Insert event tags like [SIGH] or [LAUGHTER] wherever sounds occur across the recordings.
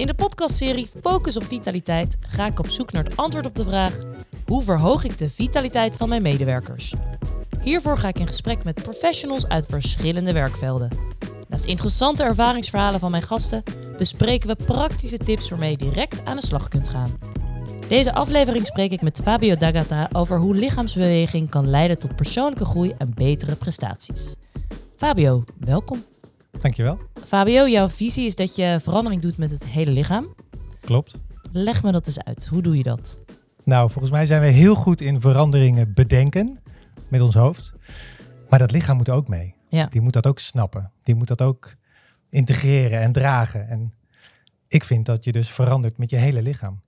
In de podcastserie Focus op Vitaliteit ga ik op zoek naar het antwoord op de vraag: hoe verhoog ik de vitaliteit van mijn medewerkers? Hiervoor ga ik in gesprek met professionals uit verschillende werkvelden. Naast interessante ervaringsverhalen van mijn gasten bespreken we praktische tips waarmee je direct aan de slag kunt gaan. Deze aflevering spreek ik met Fabio D'Agata over hoe lichaamsbeweging kan leiden tot persoonlijke groei en betere prestaties. Fabio, welkom. Dankjewel. Fabio, jouw visie is dat je verandering doet met het hele lichaam. Klopt. Leg me dat eens uit. Hoe doe je dat? Nou, volgens mij zijn we heel goed in veranderingen bedenken met ons hoofd. Maar dat lichaam moet ook mee. Ja. Die moet dat ook snappen. Die moet dat ook integreren en dragen. En ik vind dat je dus verandert met je hele lichaam.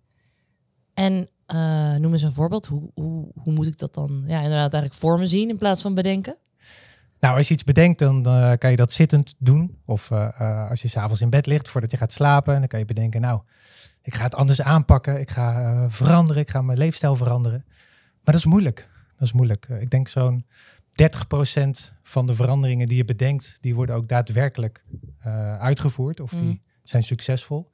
En uh, noem eens een voorbeeld. Hoe, hoe, hoe moet ik dat dan ja, inderdaad eigenlijk voor me zien in plaats van bedenken? Nou, als je iets bedenkt, dan uh, kan je dat zittend doen. Of uh, als je s'avonds in bed ligt voordat je gaat slapen, dan kan je bedenken, nou, ik ga het anders aanpakken. Ik ga veranderen, ik ga mijn leefstijl veranderen. Maar dat is moeilijk. Dat is moeilijk. ik denk zo'n 30% van de veranderingen die je bedenkt, die worden ook daadwerkelijk uitgevoerd. Of die mm. zijn succesvol.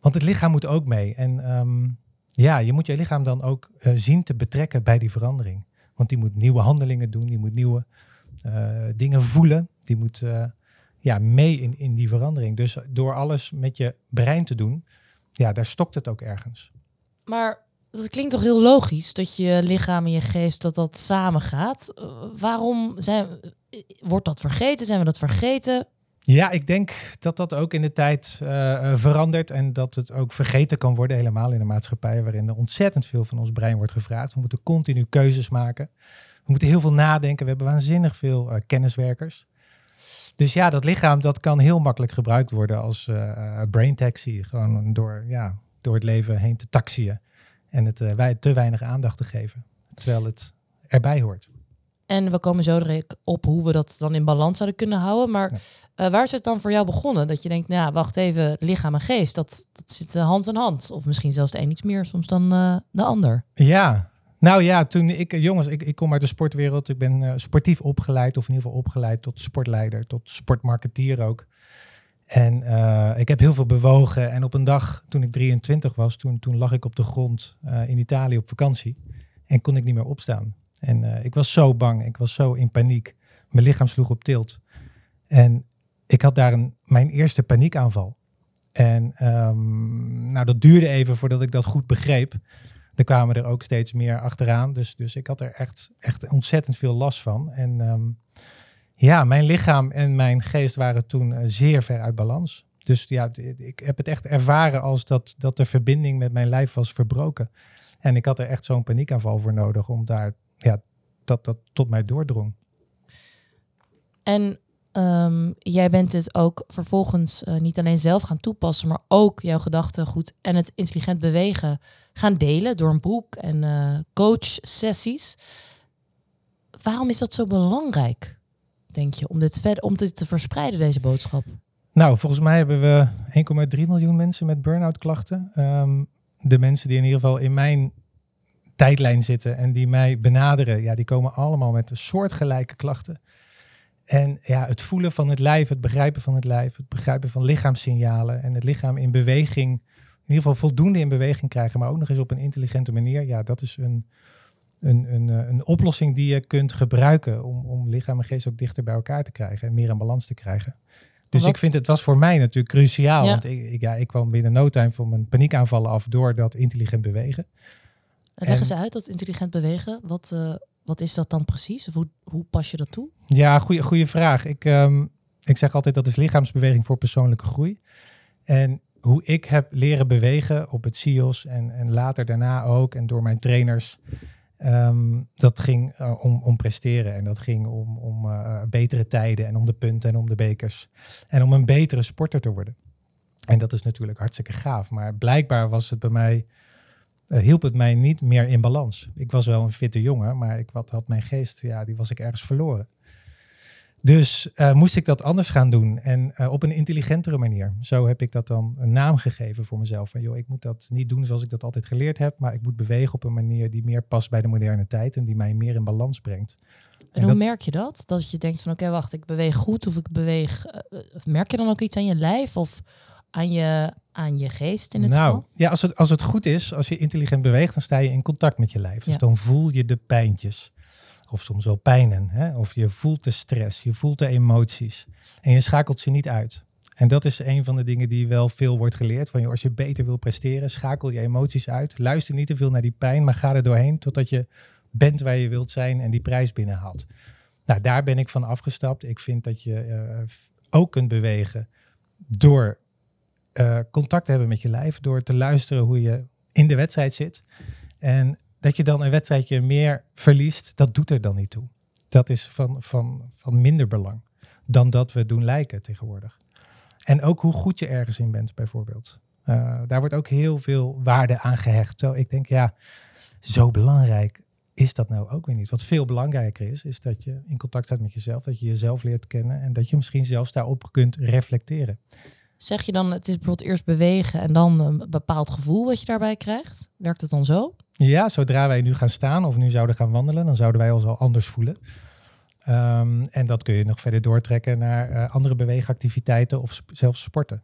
Want het lichaam moet ook mee. En um, ja, je moet je lichaam dan ook zien te betrekken bij die verandering. Want die moet nieuwe handelingen doen, die moet nieuwe dingen voelen. Die moet uh, ja, mee in, in die verandering. Dus door alles met je brein te doen, ja, daar stokt het ook ergens. Maar dat klinkt toch heel logisch dat je lichaam en je geest dat dat samen gaat. Uh, waarom zijn, wordt dat vergeten? Zijn we dat vergeten? Ja, ik denk dat dat ook in de tijd uh, verandert en dat het ook vergeten kan worden, helemaal in de maatschappij waarin er ontzettend veel van ons brein wordt gevraagd. We moeten continu keuzes maken. We moeten heel veel nadenken. We hebben waanzinnig veel uh, kenniswerkers. Dus ja, dat lichaam dat kan heel makkelijk gebruikt worden als uh, brain taxi. Gewoon door, ja, door het leven heen te taxiën. En het uh, te weinig aandacht te geven. Terwijl het erbij hoort. En we komen zo direct op hoe we dat dan in balans zouden kunnen houden. Maar ja. uh, waar is het dan voor jou begonnen? Dat je denkt, nou wacht even, lichaam en geest, dat, dat zit hand in hand. Of misschien zelfs de een iets meer soms dan de ander. Ja, nou ja, toen ik, jongens, ik, ik kom uit de sportwereld. Ik ben uh, sportief opgeleid, of in ieder geval opgeleid tot sportleider, tot sportmarketeer ook. En uh, ik heb heel veel bewogen. En op een dag, toen ik 23 was, toen, toen lag ik op de grond uh, in Italië op vakantie. En kon ik niet meer opstaan. En ik was zo bang, ik was zo in paniek. Mijn lichaam sloeg op tilt. En ik had daar een, mijn eerste paniekaanval. En um, nou, dat duurde even voordat ik dat goed begreep er kwamen er ook steeds meer achteraan. Dus, dus ik had er echt, echt ontzettend veel last van. En um, ja, mijn lichaam en mijn geest waren toen uh, zeer ver uit balans. Dus ja, ik heb het echt ervaren als dat, dat de verbinding met mijn lijf was verbroken. En ik had er echt zo'n paniekaanval voor nodig om daar, ja, dat dat tot mij doordrong. En um, jij bent het ook vervolgens uh, niet alleen zelf gaan toepassen, maar ook jouw gedachten goed en het intelligent bewegen gaan delen door een boek en uh, coach-sessies. Waarom is dat zo belangrijk, denk je, om dit, verder, om dit te verspreiden, deze boodschap? Nou, volgens mij hebben we 1,3 miljoen mensen met burn-out klachten. Um, de mensen die in ieder geval in mijn tijdlijn zitten en die mij benaderen, ja, die komen allemaal met soortgelijke klachten. En ja, het voelen van het lijf, het begrijpen van het lijf, het begrijpen van lichaamssignalen en het lichaam in beweging in ieder geval voldoende in beweging krijgen, maar ook nog eens op een intelligente manier. Ja, dat is een, een, een, eh, een oplossing die je kunt gebruiken om, om lichaam en geest ook dichter bij elkaar te krijgen en meer in balans te krijgen. Dus Wat? ik vind het was voor mij natuurlijk cruciaal. Ja. Want ik, ik, ja, ik kwam binnen no time van mijn paniekaanvallen af door dat intelligent bewegen. Leg eens uit, dat intelligent bewegen. Wat, uh, wat is dat dan precies? Hoe, hoe pas je dat toe? Ja, goede vraag. Ik, um, ik zeg altijd dat is lichaamsbeweging voor persoonlijke groei. En hoe ik heb leren bewegen op het CIOS en, en later daarna ook en door mijn trainers. Um, dat ging uh, om, om presteren en dat ging om, om uh, betere tijden en om de punten en om de bekers. En om een betere sporter te worden. En dat is natuurlijk hartstikke gaaf. Maar blijkbaar was het bij mij, uh, hielp het mij niet meer in balans. Ik was wel een fitte jongen, maar ik wat, had mijn geest, ja, die was ik ergens verloren. Dus uh, moest ik dat anders gaan doen en uh, op een intelligentere manier. Zo heb ik dat dan een naam gegeven voor mezelf. Van joh, ik moet dat niet doen zoals ik dat altijd geleerd heb, maar ik moet bewegen op een manier die meer past bij de moderne tijd en die mij meer in balans brengt. En, en hoe dat... merk je dat? Dat je denkt van oké, okay, wacht, ik beweeg goed of ik beweeg. Uh, merk je dan ook iets aan je lijf of aan je aan je geest in het nou, geval? ja, als het, als het goed is, als je intelligent beweegt, dan sta je in contact met je lijf. Dus Ja. dan voel je de pijntjes. Of soms wel pijnen. Hè? Of je voelt de stress, je voelt de emoties. En je schakelt ze niet uit. En dat is een van de dingen die wel veel wordt geleerd. Van, joh, als je beter wil presteren, schakel je emoties uit. Luister niet te veel naar die pijn, maar ga er doorheen totdat je bent waar je wilt zijn en die prijs binnenhaalt. Nou, daar ben ik van afgestapt. Ik vind dat je eh, ook kunt bewegen door eh, contact hebben met je lijf, door te luisteren hoe je in de wedstrijd zit. En dat je dan een wedstrijdje meer verliest, dat doet er dan niet toe. Dat is van, van, van minder belang dan dat we doen lijken tegenwoordig. En ook hoe goed je ergens in bent, bijvoorbeeld. Eh, daar wordt ook heel veel waarde aan gehecht. Zo, ik denk, ja, zo belangrijk is dat nou ook weer niet. Wat veel belangrijker is, is dat je in contact staat met jezelf, dat je jezelf leert kennen en dat je misschien zelfs daarop kunt reflecteren. Zeg je dan, het is bijvoorbeeld eerst bewegen en dan een bepaald gevoel wat je daarbij krijgt? Werkt het dan zo? Ja, zodra wij nu gaan staan of nu zouden gaan wandelen, dan zouden wij ons al anders voelen. Ehm, en dat kun je nog verder doortrekken naar eh, andere beweegactiviteiten of sp- zelfs sporten.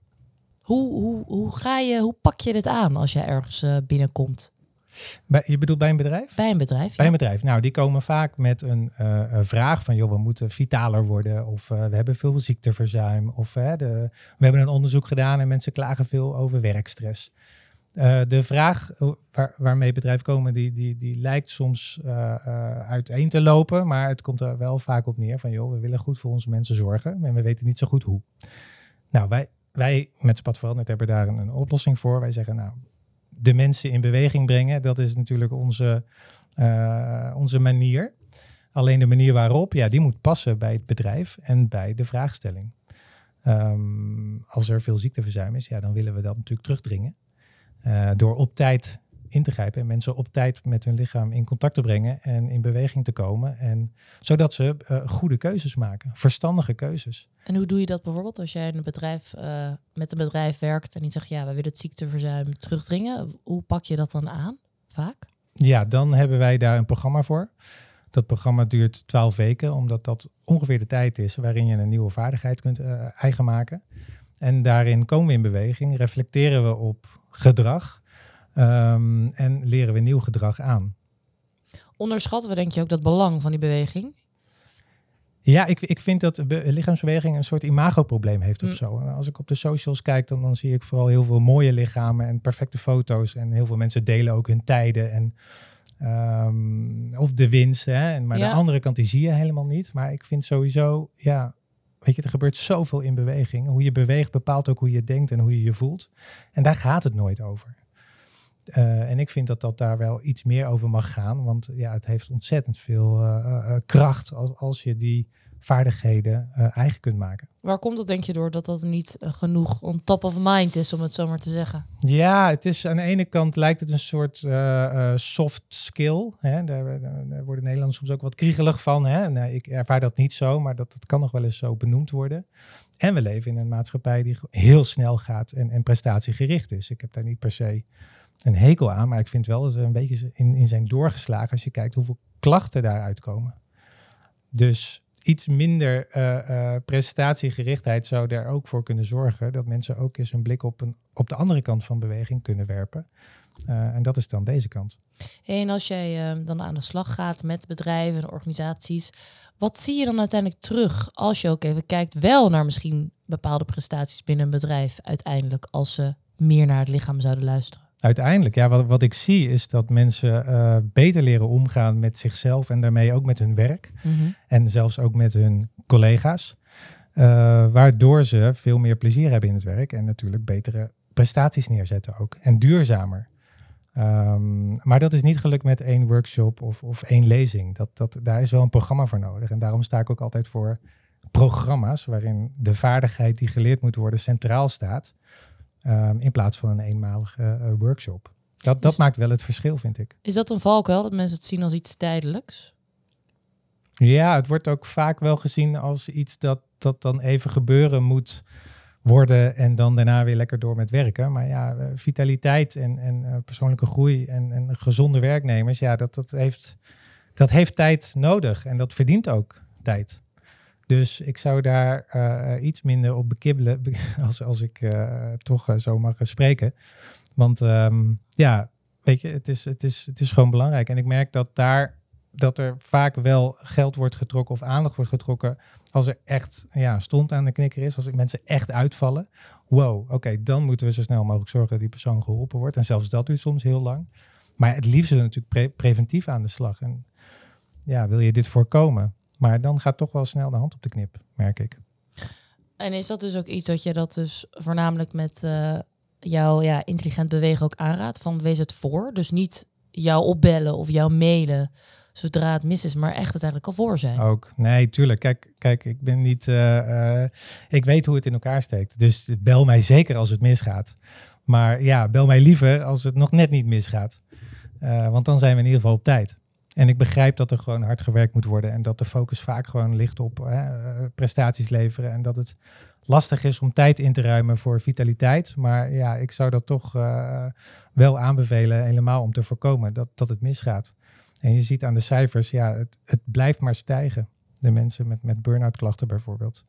Hoe, hoe, hoe, ga je, hoe pak je dit aan als je ergens eh, binnenkomt? Bij, je bedoelt bij een bedrijf? Bij een bedrijf? Bij ja? een bedrijf. Nou, die komen vaak met een, eh, een vraag van, joh, we moeten vitaler worden. Of eh, we hebben veel ziekteverzuim. Of de, we hebben een onderzoek gedaan en mensen klagen veel over werkstress. Eh, de vraag waar, waarmee bedrijven komen, die, die, die lijkt soms uiteen te lopen. Maar het komt er wel vaak op neer van, joh, we willen goed voor onze mensen zorgen. En we weten niet zo goed hoe. Nou, wij, wij met Spat Veranderd hebben daar een, een oplossing voor. Wij zeggen, nou, de mensen in beweging brengen, dat is natuurlijk onze, eh, onze manier. Alleen de manier waarop, ja, die moet passen bij het bedrijf en bij de vraagstelling. Ehm, als er veel ziekteverzuim is, ja, dan willen we dat natuurlijk terugdringen. Eh, door op tijd in te grijpen en mensen op tijd met hun lichaam in contact te brengen en in beweging te komen. En, zodat ze eh, goede keuzes maken, verstandige keuzes. En hoe doe je dat bijvoorbeeld als jij in een bedrijf, eh, met een bedrijf werkt en die zegt, ja, we willen het ziekteverzuim terugdringen. Hoe pak je dat dan aan? Vaak? Ja, dan hebben wij daar een programma voor. Dat programma duurt 12 weken, omdat dat ongeveer de tijd is waarin je een nieuwe vaardigheid kunt eh, eigen maken. En daarin komen we in beweging, reflecteren we op gedrag ehm, en leren we nieuw gedrag aan. Onderschatten we denk je ook dat belang van die beweging? Ja, ik, ik vind dat be- lichaamsbeweging een soort imagoprobleem heeft of Mm. zo. Als ik op de socials kijk, dan, dan zie ik vooral heel veel mooie lichamen en perfecte foto's. En heel veel mensen delen ook hun tijden en ehm, of de winst. Hè? Maar Ja. de andere kant die zie je helemaal niet. Maar ik vind sowieso, ja, weet je, er gebeurt zoveel in beweging. Hoe je beweegt bepaalt ook hoe je denkt en hoe je je voelt. En daar gaat het nooit over. Eh, en ik vind dat dat daar wel iets meer over mag gaan. Want ja, het heeft ontzettend veel eh, eh, kracht als, als je die vaardigheden eigen kunt maken. Waar komt dat denk je door dat dat niet genoeg on top of mind is, om het zo maar te zeggen? Ja, het is aan de ene kant lijkt het een soort soft skill. Hè? Daar, worden Nederlanders soms ook wat kriegelig van. Hè? Nee, ik ervaar dat niet zo, maar dat, dat kan nog wel eens zo benoemd worden. En we leven in een maatschappij die heel snel gaat en, en prestatiegericht is. Ik heb daar niet per se een hekel aan, maar ik vind wel dat er een beetje in, in zijn doorgeslagen als je kijkt hoeveel klachten daaruit komen. Dus iets minder eh, prestatiegerichtheid zou daar ook voor kunnen zorgen dat mensen ook eens een blik op, een, op de andere kant van beweging kunnen werpen. Eh, en dat is dan deze kant. En als jij dan aan de slag gaat met bedrijven en organisaties, wat zie je dan uiteindelijk terug als je ook even kijkt wel naar misschien bepaalde prestaties binnen een bedrijf uiteindelijk als ze meer naar het lichaam zouden luisteren? Uiteindelijk, ja, wat, wat ik zie is dat mensen eh, beter leren omgaan met zichzelf en daarmee ook met hun werk. En zelfs ook met hun collega's. eh, waardoor ze veel meer plezier hebben in het werk en natuurlijk betere prestaties neerzetten ook. En duurzamer. Ehm, maar dat is niet gelukt met één workshop of, of één lezing. Dat, dat, daar is wel een programma voor nodig. En daarom sta ik ook altijd voor programma's waarin de vaardigheid die geleerd moet worden centraal staat. Ehm, in plaats van een eenmalige eh, workshop. Dat, dat maakt wel het verschil, vind ik. Is dat een valkuil dat mensen het zien als iets tijdelijks? Ja, het wordt ook vaak wel gezien als iets dat, dat dan even gebeuren moet worden en dan daarna weer lekker door met werken. Maar ja, eh, vitaliteit en, en eh, persoonlijke groei en, en gezonde werknemers, ja, dat, dat, heeft, dat heeft tijd nodig en dat verdient ook tijd. Dus ik zou daar eh, iets minder op bekibbelen [LAUGHS] als, als ik uh, toch uh, zo mag spreken. Want um, ja, weet je, het is, het, is, het is gewoon belangrijk. En ik merk dat daar dat er vaak wel geld wordt getrokken of aandacht wordt getrokken als er echt ja, stond aan de knikker is, als mensen echt uitvallen. Wow, oké, dan moeten we zo snel mogelijk zorgen dat die persoon geholpen wordt. En zelfs dat duurt soms heel lang. Maar het liefst natuurlijk pre preventief aan de slag. En ja, wil je dit voorkomen? Maar dan gaat toch wel snel de hand op de knip, merk ik. En is dat dus ook iets dat je dat dus voornamelijk met uh, jouw ja, intelligent bewegen ook aanraadt? Van wees het voor. Dus niet jou opbellen of jou mailen zodra het mis is, maar echt het eigenlijk al voor zijn. Ook, nee, tuurlijk. Kijk, kijk ik ben niet, uh, ik weet hoe het in elkaar steekt. Dus bel mij zeker als het misgaat. Maar ja, bel mij liever als het nog net niet misgaat. Want dan zijn we in ieder geval op tijd. En ik begrijp dat er gewoon hard gewerkt moet worden en dat de focus vaak gewoon ligt op prestaties leveren en dat het lastig is om tijd in te ruimen voor vitaliteit. Maar ja, ik zou dat toch uh, wel aanbevelen, helemaal om te voorkomen dat, dat het misgaat. En je ziet aan de cijfers, ja, het, het blijft maar stijgen. De mensen met, met burn-out klachten bijvoorbeeld.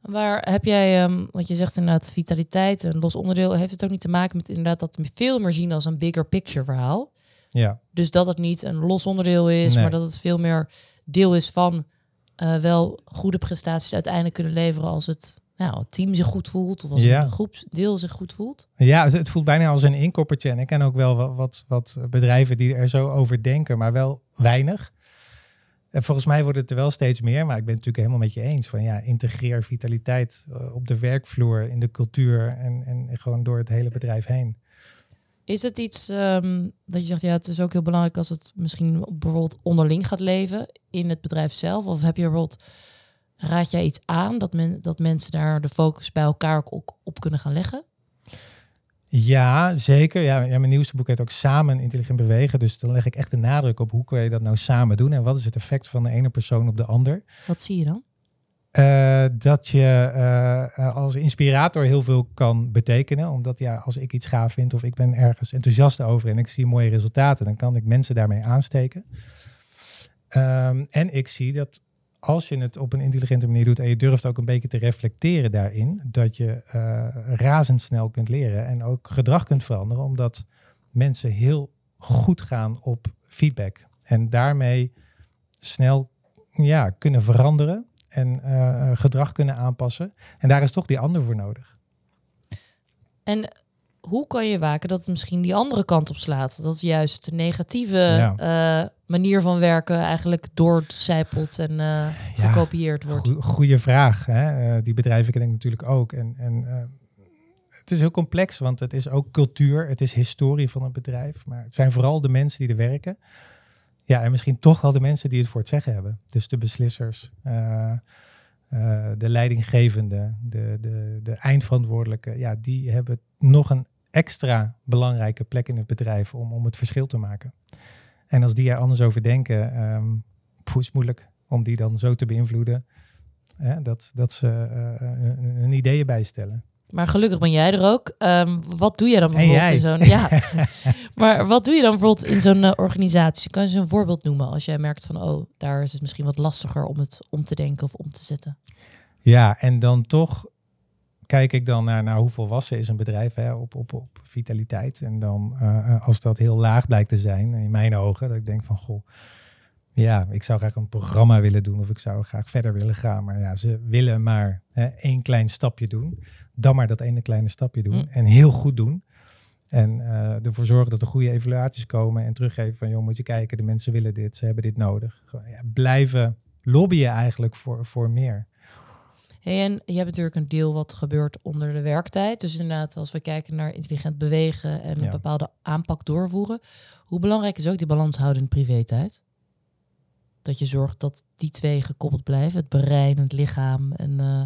Waar heb jij, um, want je zegt inderdaad vitaliteit, een los onderdeel, heeft het ook niet te maken met inderdaad dat we veel meer zien als een bigger picture verhaal? Ja. Dus dat het niet een los onderdeel is, maar dat het veel meer deel is van uh, wel goede prestaties uiteindelijk kunnen leveren als het nou, het team zich goed voelt of als ja. een groepsdeel zich goed voelt? Ja, het voelt bijna als een inkoppertje. En ik ken ook wel wat, wat bedrijven die er zo over denken, maar wel weinig. En volgens mij wordt het er wel steeds meer, maar ik ben het natuurlijk helemaal met je eens. Van ja, integreer vitaliteit eh, op de werkvloer, in de cultuur en, en gewoon door het hele bedrijf heen. Is het iets um, dat je zegt, ja, het is ook heel belangrijk als het misschien bijvoorbeeld onderling gaat leven in het bedrijf zelf? Of heb je bijvoorbeeld Raad jij iets aan dat, men, dat mensen daar de focus bij elkaar ook op kunnen gaan leggen? Ja, zeker. Ja, ja, mijn nieuwste boek heet ook Samen Intelligent Bewegen. Dus dan leg ik echt de nadruk op hoe kun je dat nou samen doen en wat is het effect van de ene persoon op de ander. Wat zie je dan? Uh, dat je uh, als inspirator heel veel kan betekenen. Omdat ja, als ik iets gaaf vind of ik ben ergens enthousiast over en ik zie mooie resultaten, dan kan ik mensen daarmee aansteken. Um, en ik zie dat als je het op een intelligente manier doet en je durft ook een beetje te reflecteren daarin, dat je razendsnel kunt leren en ook gedrag kunt veranderen, omdat mensen heel goed gaan op feedback en daarmee snel ja, kunnen veranderen en uh, gedrag kunnen aanpassen. En daar is toch die ander voor nodig. En hoe kan je waken dat het misschien die andere kant op slaat? Dat juist de negatieve eh, manier van werken eigenlijk doorcijpelt en uh, gekopieerd wordt? Goeie vraag. Hè? Uh, die bedrijven ken ik natuurlijk ook. En, en het is heel complex, want het is ook cultuur, het is historie van een bedrijf. Maar het zijn vooral de mensen die er werken. Ja, en misschien toch wel de mensen die het voor het zeggen hebben. Dus de beslissers. de leidinggevende, de, de, de eindverantwoordelijke, ja, die hebben nog een extra belangrijke plek in het bedrijf om, om het verschil te maken. En als die er anders over denken, um, is moeilijk om die dan zo te beïnvloeden hè, dat, dat ze uh, hun ideeën bijstellen. Maar gelukkig ben jij er ook. Um, wat doe je dan bijvoorbeeld in zo'n... Ja, [LAUGHS] maar wat doe je dan bijvoorbeeld in zo'n uh, organisatie? Kan je ze een voorbeeld noemen als jij merkt van... oh, daar is het misschien wat lastiger om het om te denken of om te zetten? Ja, en dan toch kijk ik dan naar, naar hoe volwassen is een bedrijf hè, op, op, op vitaliteit. En dan uh, als dat heel laag blijkt te zijn, in mijn ogen, dat ik denk van goh, ja, ik zou graag een programma willen doen of ik zou graag verder willen gaan. Maar ja, ze willen maar hè, één klein stapje doen. Dan maar dat ene kleine stapje doen mm. en heel goed doen. En uh, ervoor zorgen dat er goede evaluaties komen en teruggeven van, joh, moet je kijken, de mensen willen dit, ze hebben dit nodig. Ja, blijven lobbyen eigenlijk voor, voor meer en je hebt natuurlijk een deel wat gebeurt onder de werktijd. Dus inderdaad, als we kijken naar intelligent bewegen en een bepaalde aanpak doorvoeren. Hoe belangrijk is ook die balans houden in privé-tijd? Dat je zorgt dat die twee gekoppeld blijven. Het brein, het lichaam. En uh,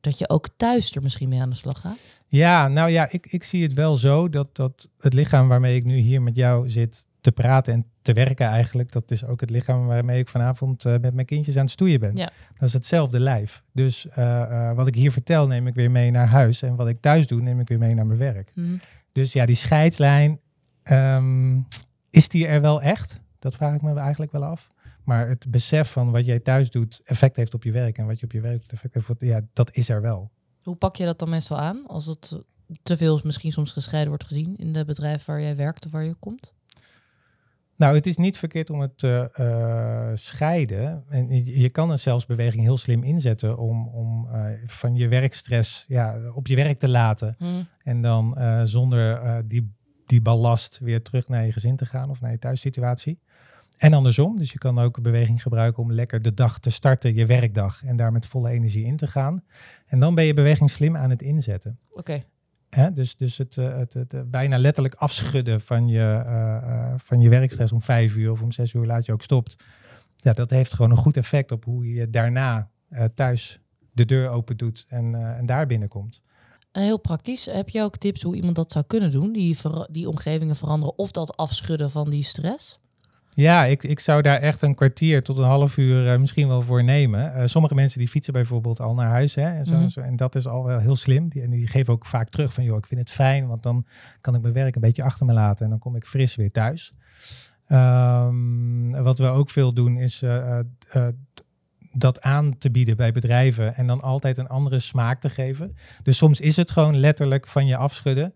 dat je ook thuis er misschien mee aan de slag gaat. Ja, nou ja, ik, ik zie het wel zo dat, dat het lichaam waarmee ik nu hier met jou zit te praten en te werken eigenlijk. Dat is ook het lichaam waarmee ik vanavond uh, met mijn kindjes aan het stoeien ben. Ja. Dat is hetzelfde lijf. Dus uh, uh, wat ik hier vertel neem ik weer mee naar huis. En wat ik thuis doe neem ik weer mee naar mijn werk. Mm. Dus ja, die scheidslijn, um, is die er wel echt? Dat vraag ik me eigenlijk wel af. Maar het besef van wat jij thuis doet effect heeft op je werk en wat je op je werk doet effect heeft op, ja, dat is er wel. Hoe pak je dat dan meestal aan als het te veel misschien soms gescheiden wordt gezien in de bedrijf waar jij werkt of waar je komt? Nou, het is niet verkeerd om het te uh, scheiden. En je, kan een zelfsbeweging heel slim inzetten om, om uh, van je werkstress ja, op je werk te laten. Hmm. En dan uh, zonder die, die ballast weer terug naar je gezin te gaan of naar je thuissituatie. En andersom, dus je kan ook beweging gebruiken om lekker de dag te starten, je werkdag, en daar met volle energie in te gaan. En dan ben je beweging slim aan het inzetten. Oké. Okay. Dus dus het, het, het, het, bijna letterlijk afschudden van je, uh, uh, van je werkstress om vijf uur of om zes uur laat je ook stopt. Ja, dat heeft gewoon een goed effect op hoe je daarna uh, thuis de deur open doet en, en daar binnenkomt. Heel praktisch. Heb je ook tips hoe iemand dat zou kunnen doen? Die, die omgevingen veranderen of dat afschudden van die stress? Ja, ik, ik zou daar echt een kwartier tot een half uur uh, misschien wel voor nemen. Uh, sommige mensen die fietsen bijvoorbeeld al naar huis. Hè, en, zo, mm. zo, en dat is al wel heel slim. Die, en die geven ook vaak terug van, joh, ik vind het fijn, want dan kan ik mijn werk een beetje achter me laten en dan kom ik fris weer thuis. Um, wat we ook veel doen is uh, dat aan te bieden bij bedrijven en dan altijd een andere smaak te geven. Dus soms is het gewoon letterlijk van je afschudden.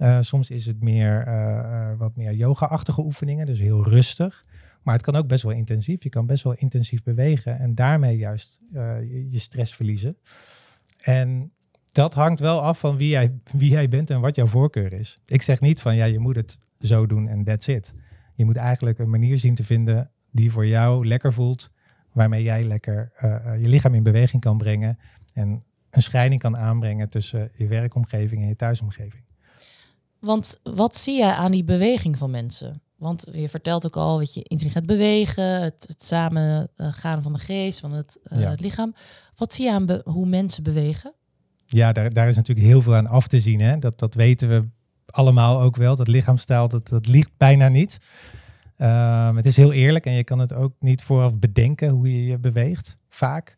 Uh, soms is het meer uh, wat meer yoga-achtige oefeningen, dus heel rustig. Maar het kan ook best wel intensief. Je kan best wel intensief bewegen en daarmee juist je, stress verliezen. En dat hangt wel af van wie jij, wie jij bent en wat jouw voorkeur is. Ik zeg niet van ja, je moet het zo doen en that's it. Je moet eigenlijk een manier zien te vinden die voor jou lekker voelt, waarmee jij lekker je lichaam in beweging kan brengen en een scheiding kan aanbrengen tussen je werkomgeving en je thuisomgeving. Want wat zie jij aan die beweging van mensen? Want je vertelt ook al, weet je, intelligent bewegen, het, het samen gaan van de geest, van het, uh, ja. het lichaam. Wat zie je aan hoe mensen bewegen? Ja, daar, daar is natuurlijk heel veel aan af te zien. Hè? Dat, dat weten we allemaal ook wel. Dat lichaamstaal, dat, dat ligt bijna niet. Um, het is heel eerlijk en je kan het ook niet vooraf bedenken hoe je je beweegt, vaak.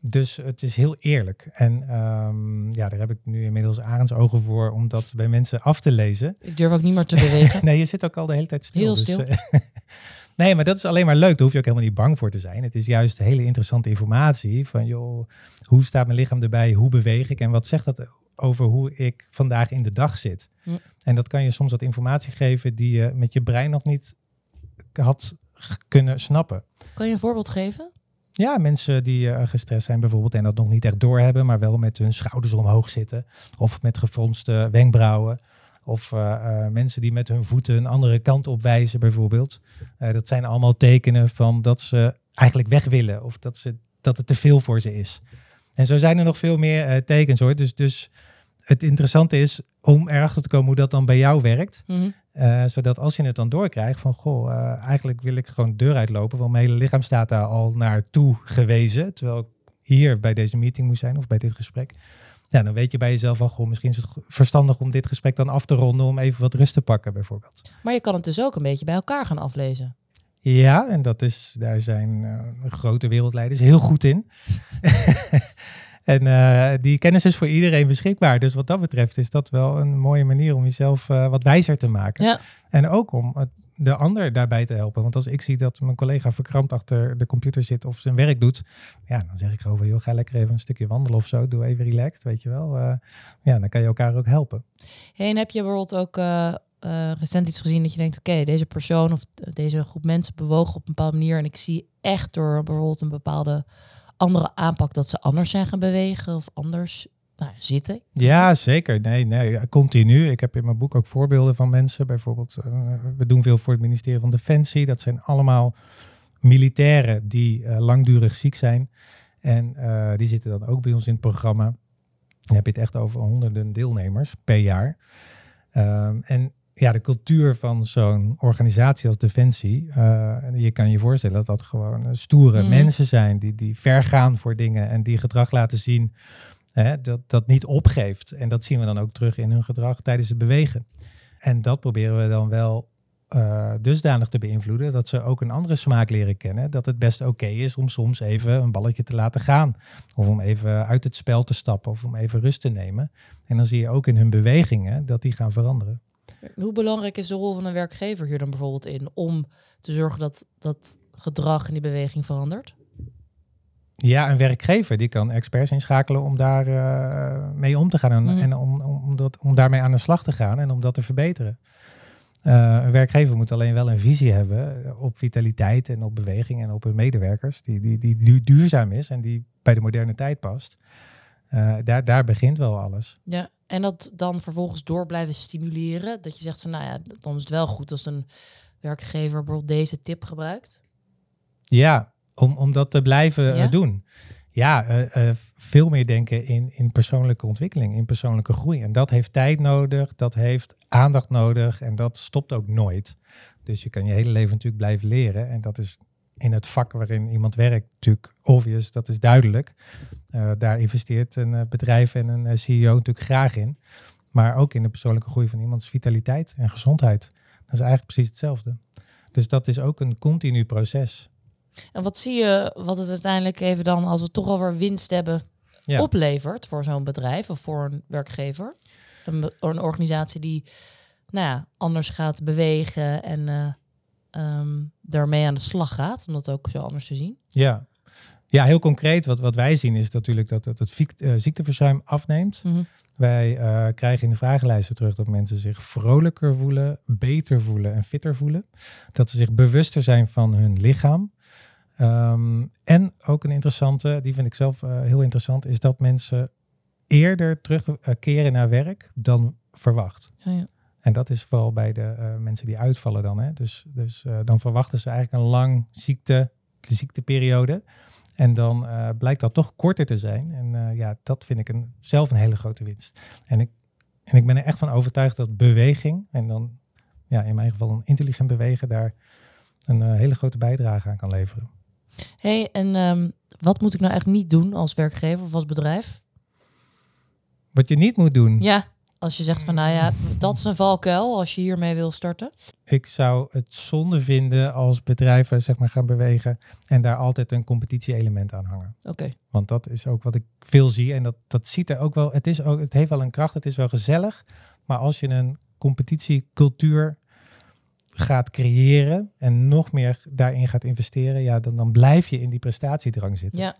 Dus het is heel eerlijk. En um, ja, daar heb ik nu inmiddels ogen voor om dat bij mensen af te lezen. Ik durf ook niet meer te bewegen. [LAUGHS] nee, je zit ook al de hele tijd stil. Heel stil. Dus, [LAUGHS] uh, nee, maar dat is alleen maar leuk. Daar hoef je ook helemaal niet bang voor te zijn. Het is juist hele interessante informatie van, joh, hoe staat mijn lichaam erbij? Hoe beweeg ik? En wat zegt dat over hoe ik vandaag in de dag zit? Hm. En dat kan je soms wat informatie geven die je met je brein nog niet had kunnen snappen. Kan je een voorbeeld geven? Ja, mensen die uh, gestrest zijn bijvoorbeeld en dat nog niet echt doorhebben, maar wel met hun schouders omhoog zitten. Of met gefronste wenkbrauwen. Of uh, uh, mensen die met hun voeten een andere kant op wijzen bijvoorbeeld. dat zijn allemaal tekenen van dat ze eigenlijk weg willen of dat, ze, dat het te veel voor ze is. En zo zijn er nog veel meer tekens hoor. Dus, dus het interessante is om erachter te komen hoe dat dan bij jou werkt. Mm -hmm. Uh, zodat als je het dan doorkrijgt van, goh, uh, eigenlijk wil ik gewoon de deur uitlopen, want mijn hele lichaam staat daar al naartoe gewezen, terwijl ik hier bij deze meeting moest zijn of bij dit gesprek. Ja, dan weet je bij jezelf van, goh, misschien is het verstandig om dit gesprek dan af te ronden om even wat rust te pakken bijvoorbeeld. Maar je kan het dus ook een beetje bij elkaar gaan aflezen. Ja, en dat is, daar zijn uh, grote wereldleiders heel goed in. [LAUGHS] En uh, die kennis is voor iedereen beschikbaar. Dus wat dat betreft is dat wel een mooie manier om jezelf uh, wat wijzer te maken. Ja. En ook om de ander daarbij te helpen. Want als ik zie dat mijn collega verkrampt achter de computer zit of zijn werk doet, ja, dan zeg ik gewoon, joh, ga lekker even een stukje wandelen of zo. Doe even relaxed, weet je wel. ja, dan kan je elkaar ook helpen. Hey, en heb je bijvoorbeeld ook recent iets gezien dat je denkt, oké, deze persoon of deze groep mensen bewogen op een bepaalde manier en ik zie echt door bijvoorbeeld een bepaalde andere aanpak dat ze anders zijn gaan bewegen of anders nou, zitten? Ja, zeker. Nee, nee, continu. Ik heb in mijn boek ook voorbeelden van mensen. Bijvoorbeeld, uh, we doen veel voor het ministerie van Defensie. Dat zijn allemaal militairen die uh, langdurig ziek zijn. En uh, die zitten dan ook bij ons in het programma. Dan heb je het echt over honderden deelnemers per jaar. Um, en ja, de cultuur van zo'n organisatie als Defensie. Uh, je kan je voorstellen dat dat gewoon stoere mm. mensen zijn die, die ver gaan voor dingen en die gedrag laten zien hè, dat dat niet opgeeft. En dat zien we dan ook terug in hun gedrag tijdens het bewegen. En dat proberen we dan wel uh, dusdanig te beïnvloeden dat ze ook een andere smaak leren kennen. Dat het best oké okay is om soms even een balletje te laten gaan. Of om even uit het spel te stappen of om even rust te nemen. En dan zie je ook in hun bewegingen dat die gaan veranderen. Hoe belangrijk is de rol van een werkgever hier dan bijvoorbeeld in om te zorgen dat, dat gedrag en die beweging verandert? Ja, een werkgever die kan experts inschakelen om daar eh, mee om te gaan en, Mhm. en om, om, dat, om daarmee aan de slag te gaan en om dat te verbeteren. Eh, een werkgever moet alleen wel een visie hebben op vitaliteit en op beweging en op hun medewerkers, die, die, die du- duurzaam is en die bij de moderne tijd past. Eh, daar, daar begint wel alles. Ja, en dat dan vervolgens door blijven stimuleren. Dat je zegt van, nou ja, dan is het wel goed als een werkgever bijvoorbeeld deze tip gebruikt. Ja, om, om dat te blijven eh, Ja? doen. Ja, eh, eh, veel meer denken in, in persoonlijke ontwikkeling, in persoonlijke groei. En dat heeft tijd nodig, dat heeft aandacht nodig en dat stopt ook nooit. Dus je kan je hele leven natuurlijk blijven leren. En dat is in het vak waarin iemand werkt natuurlijk obvious, dat is duidelijk. Eh, daar investeert een eh, bedrijf en een eh, CEO natuurlijk graag in. Maar ook in de persoonlijke groei van iemands vitaliteit en gezondheid. Dat is eigenlijk precies hetzelfde. Dus dat is ook een continu proces. En wat zie je, wat het uiteindelijk even dan, als we toch alweer winst hebben, Ja. oplevert voor zo'n bedrijf of voor een werkgever? Een, een organisatie die, nou ja, anders gaat bewegen en ehm, daarmee aan de slag gaat, om dat ook zo anders te zien. Ja. ja, heel concreet wat, wat wij zien is natuurlijk dat het, het eh, ziekteverzuim afneemt. Mhm. Wij eh, krijgen in de vragenlijsten terug dat mensen zich vrolijker voelen, beter voelen en fitter voelen. Dat ze zich bewuster zijn van hun lichaam. Ehm, en ook een interessante, die vind ik zelf eh, heel interessant, is dat mensen eerder terugkeren naar werk dan verwacht. Ja, ja. En dat is vooral bij de eh, mensen die uitvallen dan. Hè? Dus, dus eh, dan verwachten ze eigenlijk een lang ziekte, ziekteperiode. En dan eh, blijkt dat toch korter te zijn. En ja, dat vind ik een, zelf een hele grote winst. En ik, en ik ben er echt van overtuigd dat beweging, en dan ja, in mijn geval een intelligent bewegen, daar een hele grote bijdrage aan kan leveren. hey, en ehm, wat moet ik nou echt niet doen als werkgever of als bedrijf? Wat je niet moet doen, Ja, als je zegt van, nou ja, dat is een valkuil als je hiermee wil starten. ik zou het zonde vinden als bedrijven zeg maar, gaan bewegen en daar altijd een competitie-element aan hangen. Oké, Want dat is ook wat ik veel zie. En dat, dat ziet er ook wel. Het, is ook, het heeft wel een kracht. Het is wel gezellig. Maar als je een competitiecultuur gaat creëren. en nog meer daarin gaat investeren. ja, dan, dan blijf je in die prestatiedrang zitten. ja.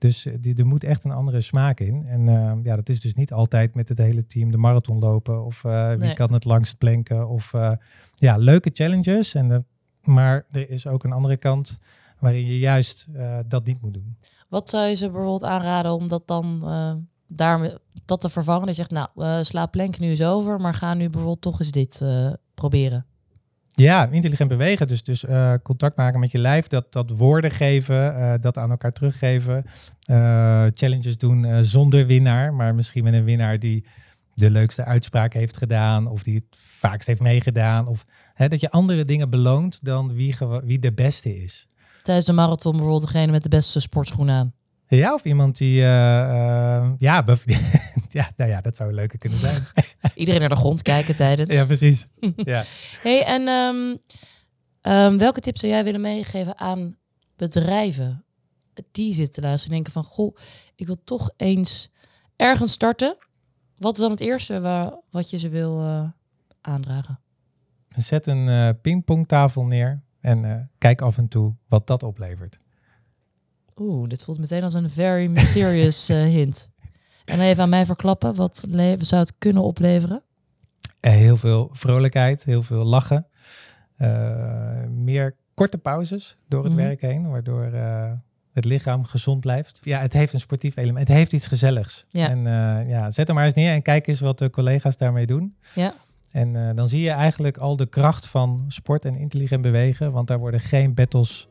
Dus eh, die, er moet echt een andere smaak in. En eh, ja, dat is dus niet altijd met het hele team de marathon lopen. of eh, wie Nee. kan het langst planken. Of eh, ja, leuke challenges. En, maar er is ook een andere kant. waarin je juist dat niet moet doen. Wat zou je ze bijvoorbeeld aanraden om dat dan daarmee dat te vervangen? Je zegt, nou, sla plank nu eens over, maar ga nu bijvoorbeeld toch eens dit proberen. Ja, intelligent bewegen. Dus, dus eh, contact maken met je lijf. Dat, dat woorden geven. eh, dat aan elkaar teruggeven. eh, challenges doen zonder winnaar. Maar misschien met een winnaar die de leukste uitspraak heeft gedaan. Of die het vaakst heeft meegedaan. Of hè, dat je andere dingen beloont dan wie, wie de beste is. Tijdens de marathon bijvoorbeeld degene met de beste sportschoenen aan. Ja, of iemand die... ja, [LAUGHS] ja, nou ja, dat zou een leuke kunnen zijn. [LAUGHS] Iedereen naar de grond kijken tijdens. ja, precies. [LAUGHS] Ja. Hey, en ehm, ehm, welke tips zou jij willen meegeven aan bedrijven die zitten luisteren en denken van, goh, ik wil toch eens ergens starten. Wat is dan het eerste waar, wat je ze wil eh, aandragen? Zet een eh, pingpongtafel neer. En eh, kijk af en toe wat dat oplevert. Oeh, dit voelt meteen als een very mysterious [LAUGHS] hint. En even aan mij verklappen, wat zou het kunnen opleveren? Eh, heel veel vrolijkheid, heel veel lachen. Eh, meer korte pauzes door het Mhm. werk heen, waardoor eh, het lichaam gezond blijft. Ja, het heeft een sportief element. Het heeft iets gezelligs. Ja. En ja, zet hem maar eens neer en kijk eens wat de collega's daarmee doen. Ja. En dan zie je eigenlijk al de kracht van sport en intelligent bewegen. Want daar worden geen battles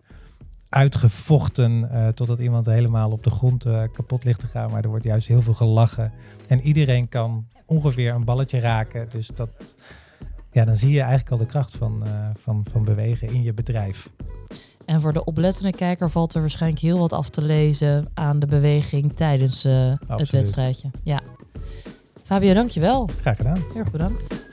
uitgevochten eh, totdat iemand helemaal op de grond eh, kapot ligt te gaan. Maar er wordt juist heel veel gelachen. En iedereen kan ongeveer een balletje raken. Dus dat, ja, dan zie je eigenlijk al de kracht van, eh, van, van bewegen in je bedrijf. En voor de oplettende kijker valt er waarschijnlijk heel wat af te lezen aan de beweging tijdens het wedstrijdje. Ja. Fabio, dankjewel. Graag gedaan. Heel erg bedankt.